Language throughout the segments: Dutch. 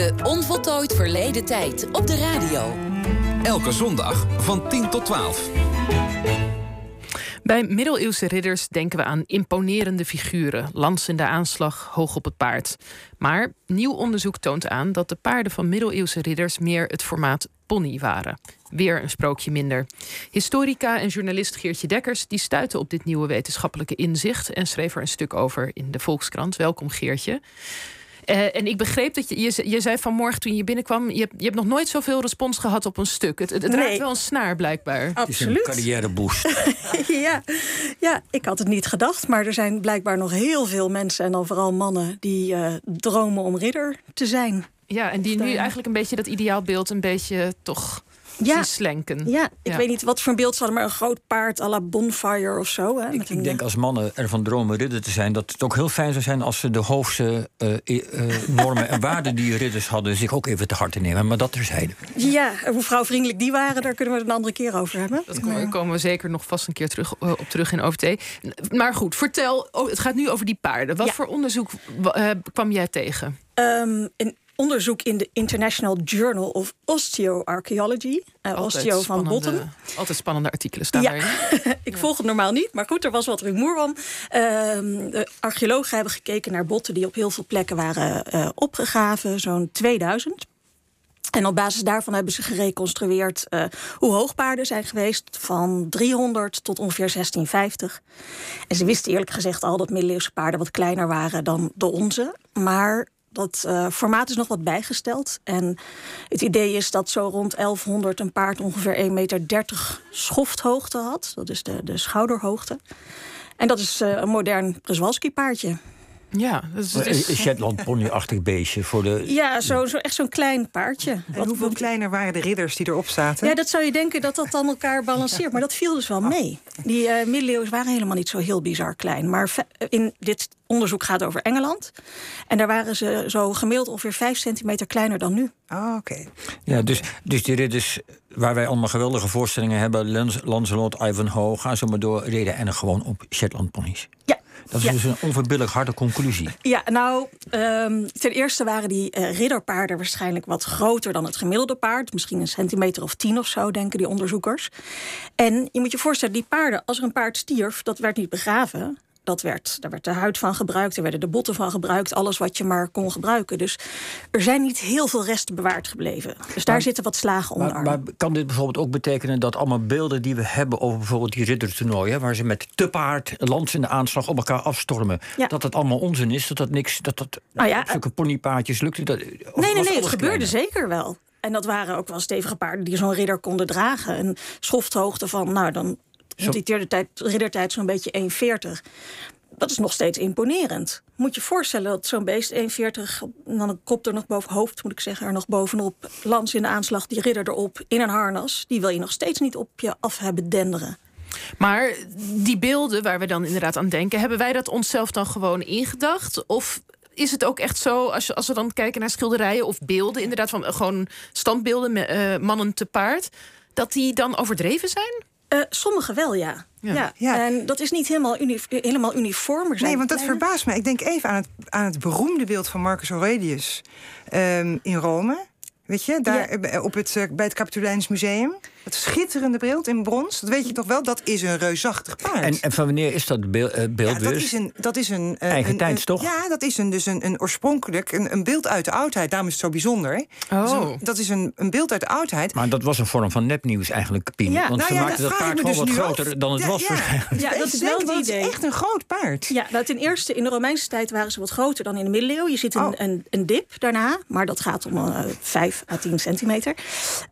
De Onvoltooid Verleden Tijd op de radio. Elke zondag van 10 tot 12. Bij middeleeuwse ridders denken we aan imponerende figuren, lans in de aanslag, hoog op het paard. Maar nieuw onderzoek toont aan dat de paarden van middeleeuwse ridders meer het formaat pony waren. Weer een sprookje minder. Historica en journalist Geertje Dekkers die stuitte op dit nieuwe wetenschappelijke inzicht en schreef er een stuk over in de Volkskrant. Welkom Geertje. Uh, en ik begreep dat je, je, je zei vanmorgen toen je binnenkwam, je, je hebt nog nooit zoveel respons gehad op een stuk. Het, het, het Nee. raakt wel een snaar blijkbaar. Absoluut. Het is een carrièreboost. ja. ja, ik had het niet gedacht, maar er zijn blijkbaar nog heel veel mensen en dan vooral mannen die eh, dromen om ridder te zijn. Ja, en die nu eigenlijk een beetje dat ideaalbeeld een beetje toch Ja. slenken. Ja, ik Ja. weet niet wat voor een beeld ze hadden, maar een groot paard à la bonfire of zo. Hè, Ik, met ik een, denk eh, als mannen ervan dromen ridder te zijn, dat het ook heel fijn zou zijn als ze de hoogste eh, eh, normen en waarden die ridders hadden zich ook even te harte nemen. Maar dat terzijde. Ja, en hoe vrouwvriendelijk die waren, daar kunnen we het een andere keer over hebben. Dat komen, komen we zeker nog vast een keer terug, op terug in OVT. Maar goed, vertel, oh, het gaat nu over die paarden. Wat Ja. voor onderzoek wa- kwam jij tegen? Ehm, een onderzoek in de International Journal of Osteoarchaeology. Uh, osteo van botten. Altijd spannende artikelen staan Ja. daarin. ik volg het normaal niet, maar goed, er was wat rumoer om. Ehm, de archeologen hebben gekeken naar botten die op heel veel plekken waren eh, opgegraven, zo'n 2000. En op basis daarvan hebben ze gereconstrueerd eh, hoe hoog paarden zijn geweest, van 300 tot ongeveer 1650. En ze wisten eerlijk gezegd al dat middeleeuwse paarden wat kleiner waren dan de onze. Maar dat eh, formaat is nog wat bijgesteld. En het idee is dat zo rond 1100 een paard ongeveer 1,30 meter schofthoogte had. Dat is de, de schouderhoogte. En dat is eh, een modern Przewalski paardje. Ja, dus het is, Een Shetland pony-achtig beestje voor de. Ja, zo, zo, echt zo'n klein paardje. En hoeveel kleiner waren de ridders die erop zaten? Ja, dat zou je denken dat dat dan elkaar balanceert. Maar dat viel dus wel mee. Die eh middeleeuws waren helemaal niet zo heel bizar klein. Maar in dit onderzoek gaat over Engeland. En daar waren ze zo gemiddeld ongeveer 5 centimeter kleiner dan nu. Oh, oké. Ja, dus, dus die ridders waar wij allemaal geweldige voorstellingen hebben, Lancelot, Ivanhoe, ga zo maar door, reden en gewoon op Shetland ponies. Ja. Dat is Ja. dus een onverbiddelijk harde conclusie. Ja, nou, ehm, ten eerste waren die eh, ridderpaarden waarschijnlijk wat groter dan het gemiddelde paard. Misschien een centimeter of tien of zo, denken die onderzoekers. En je moet je voorstellen, die paarden, als er een paard stierf, dat werd niet begraven. Dat werd, daar werd de huid van gebruikt, er werden de botten van gebruikt, alles wat je maar kon gebruiken. Dus er zijn niet heel veel resten bewaard gebleven. Dus daar Maar- zitten wat slagen onder. Maar, maar kan dit bijvoorbeeld ook betekenen dat allemaal beelden die we hebben over bijvoorbeeld die riddertoernooien, waar ze met te paard, lans in de aanslag op elkaar afstormen, Ja. dat dat allemaal onzin is, dat dat niks, dat dat Nou ja, zulke ponypaardjes lukt? Dat, Nee, nee, nee, het gebeurde kleiner? zeker wel. En dat waren ook wel stevige paarden die zo'n ridder konden dragen. Een schofthoogte van, nou dan Zo- tijd, riddertijd zo'n beetje 1,40. Dat is nog steeds imponerend. Moet je voorstellen dat zo'n beest 1,40, en dan een kop er nog boven, hoofd moet ik zeggen, er nog bovenop, lans in de aanslag, die ridder erop, in een harnas. Die wil je nog steeds niet op je af hebben denderen. Maar die beelden waar we dan inderdaad aan denken, hebben wij dat onszelf dan gewoon ingedacht? Of is het ook echt zo, als, je, als we dan kijken naar schilderijen of beelden, inderdaad van eh, gewoon standbeelden met eh, mannen te paard, dat die dan overdreven zijn? Eh, sommige wel, ja. Ja. ja. Ja. En dat is niet helemaal, uni- helemaal uniform. Zijn Nee, want dat verbaast me. Ik denk even aan het, aan het beroemde beeld van Marcus Aurelius ehm, in Rome. Weet je, daar eh, op het, eh, bij het Capitolijns Museum. Dat schitterende beeld in brons. Dat weet je toch wel? Dat is een reusachtig paard. En, en van wanneer is dat beeld, eh, beeld ja, dat dus? is een, dat is een Eigen een- tijds, een- toch? Ja, dat is een, dus een, een oorspronkelijk een, een beeld uit de oudheid. Daarom is het zo bijzonder. Dat is Oh. een, dat is een, een beeld uit de oudheid. Maar dat was een vorm van nepnieuws eigenlijk, Pien. Ja, Want nou ze ja, maakten dat paard gewoon dus wat groter af. dan het Ja, was ja. Ja, dat is wel het Dat is idee. echt een groot paard. Ja, nou, ten eerste in de Romeinse tijd waren ze wat groter dan in de middeleeuwen. Je ziet een, Oh. een, een dip daarna, maar dat gaat om eh 5 à 10 centimeter.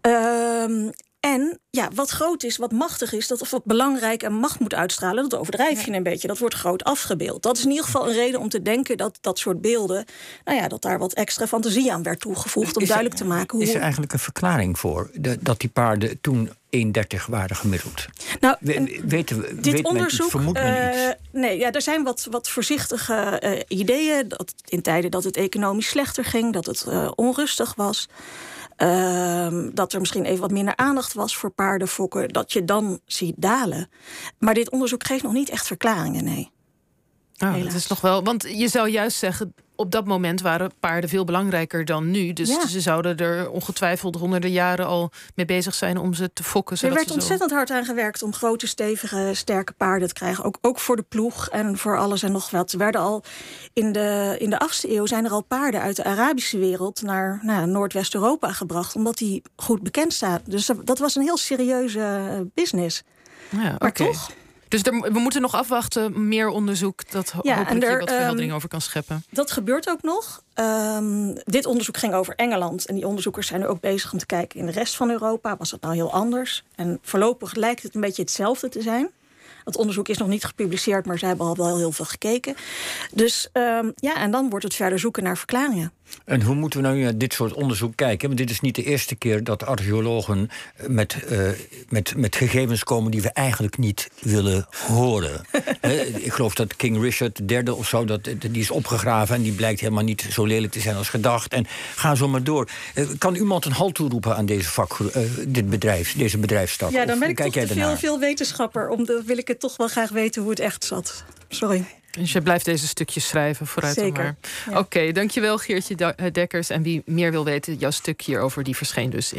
Ehm, en ja, wat groot is, wat machtig is, dat of wat belangrijk en macht moet uitstralen, dat overdrijf je een beetje. Dat wordt groot afgebeeld. Dat is in ieder geval een reden om te denken dat dat soort beelden, nou ja, dat daar wat extra fantasie aan werd toegevoegd om Is er- duidelijk te maken hoe. Is er eigenlijk een verklaring voor dat die paarden toen 1,30 waren gemiddeld? nou, We- en- weten we, Dit weet men iets, onderzoek. men eh, iets? nee, ja, er zijn wat, wat voorzichtige eh, ideeën. Dat in tijden dat het economisch slechter ging, dat het eh, onrustig was. ehm, dat er misschien even wat minder aandacht was voor paardenfokken. Dat je dan ziet dalen. Maar dit onderzoek geeft nog niet echt verklaringen, nee. Oh, dat is nog wel. Want je zou juist zeggen. Op dat moment waren paarden veel belangrijker dan nu. Dus Ja. ze zouden er ongetwijfeld honderden jaren al mee bezig zijn om ze te fokken. Er werd ze zo- ontzettend hard aan gewerkt om grote, stevige, sterke paarden te krijgen. Ook, ook voor de ploeg en voor alles en nog wat. Er werden al in de, in de 8e eeuw zijn er al paarden uit de Arabische wereld naar nou, ja, Noordwest-Europa gebracht, omdat die goed bekend staan. Dus dat- was een heel serieuze eh, business. Ja, Maar toch, Dus er, we moeten nog afwachten, meer onderzoek dat ho- Ja, hopelijk er, wat verheldering ehm, over kan scheppen. dat gebeurt ook nog. Ehm, dit onderzoek ging over Engeland. En die onderzoekers zijn nu ook bezig om te kijken in de rest van Europa. Was het nou heel anders? En voorlopig lijkt het een beetje hetzelfde te zijn. Het onderzoek is nog niet gepubliceerd, maar ze hebben al wel heel veel gekeken. Dus ehm, ja, en dan wordt het verder zoeken naar verklaringen. En hoe moeten we nou naar dit soort onderzoek kijken? Want dit is niet de eerste keer dat archeologen met, eh, met, met gegevens komen die we eigenlijk niet willen horen. Ik geloof dat King Richard III of zo, dat, die is opgegraven en die blijkt helemaal niet zo lelijk te zijn als gedacht. En ga zo maar door. Eh, kan iemand een halt toeroepen aan deze vak, eh, dit bedrijf, deze bedrijfstak? Ja, dan ben ik kijk toch jij te veel, veel wetenschapper. Om de, wil ik het toch wel graag weten hoe het echt zat. Sorry. Dus je blijft deze stukjes schrijven vooruit Zeker, maar. ja. Oké, dankjewel Geertje Da- Dekkers. En wie meer wil weten, jouw stuk hierover die verscheen dus in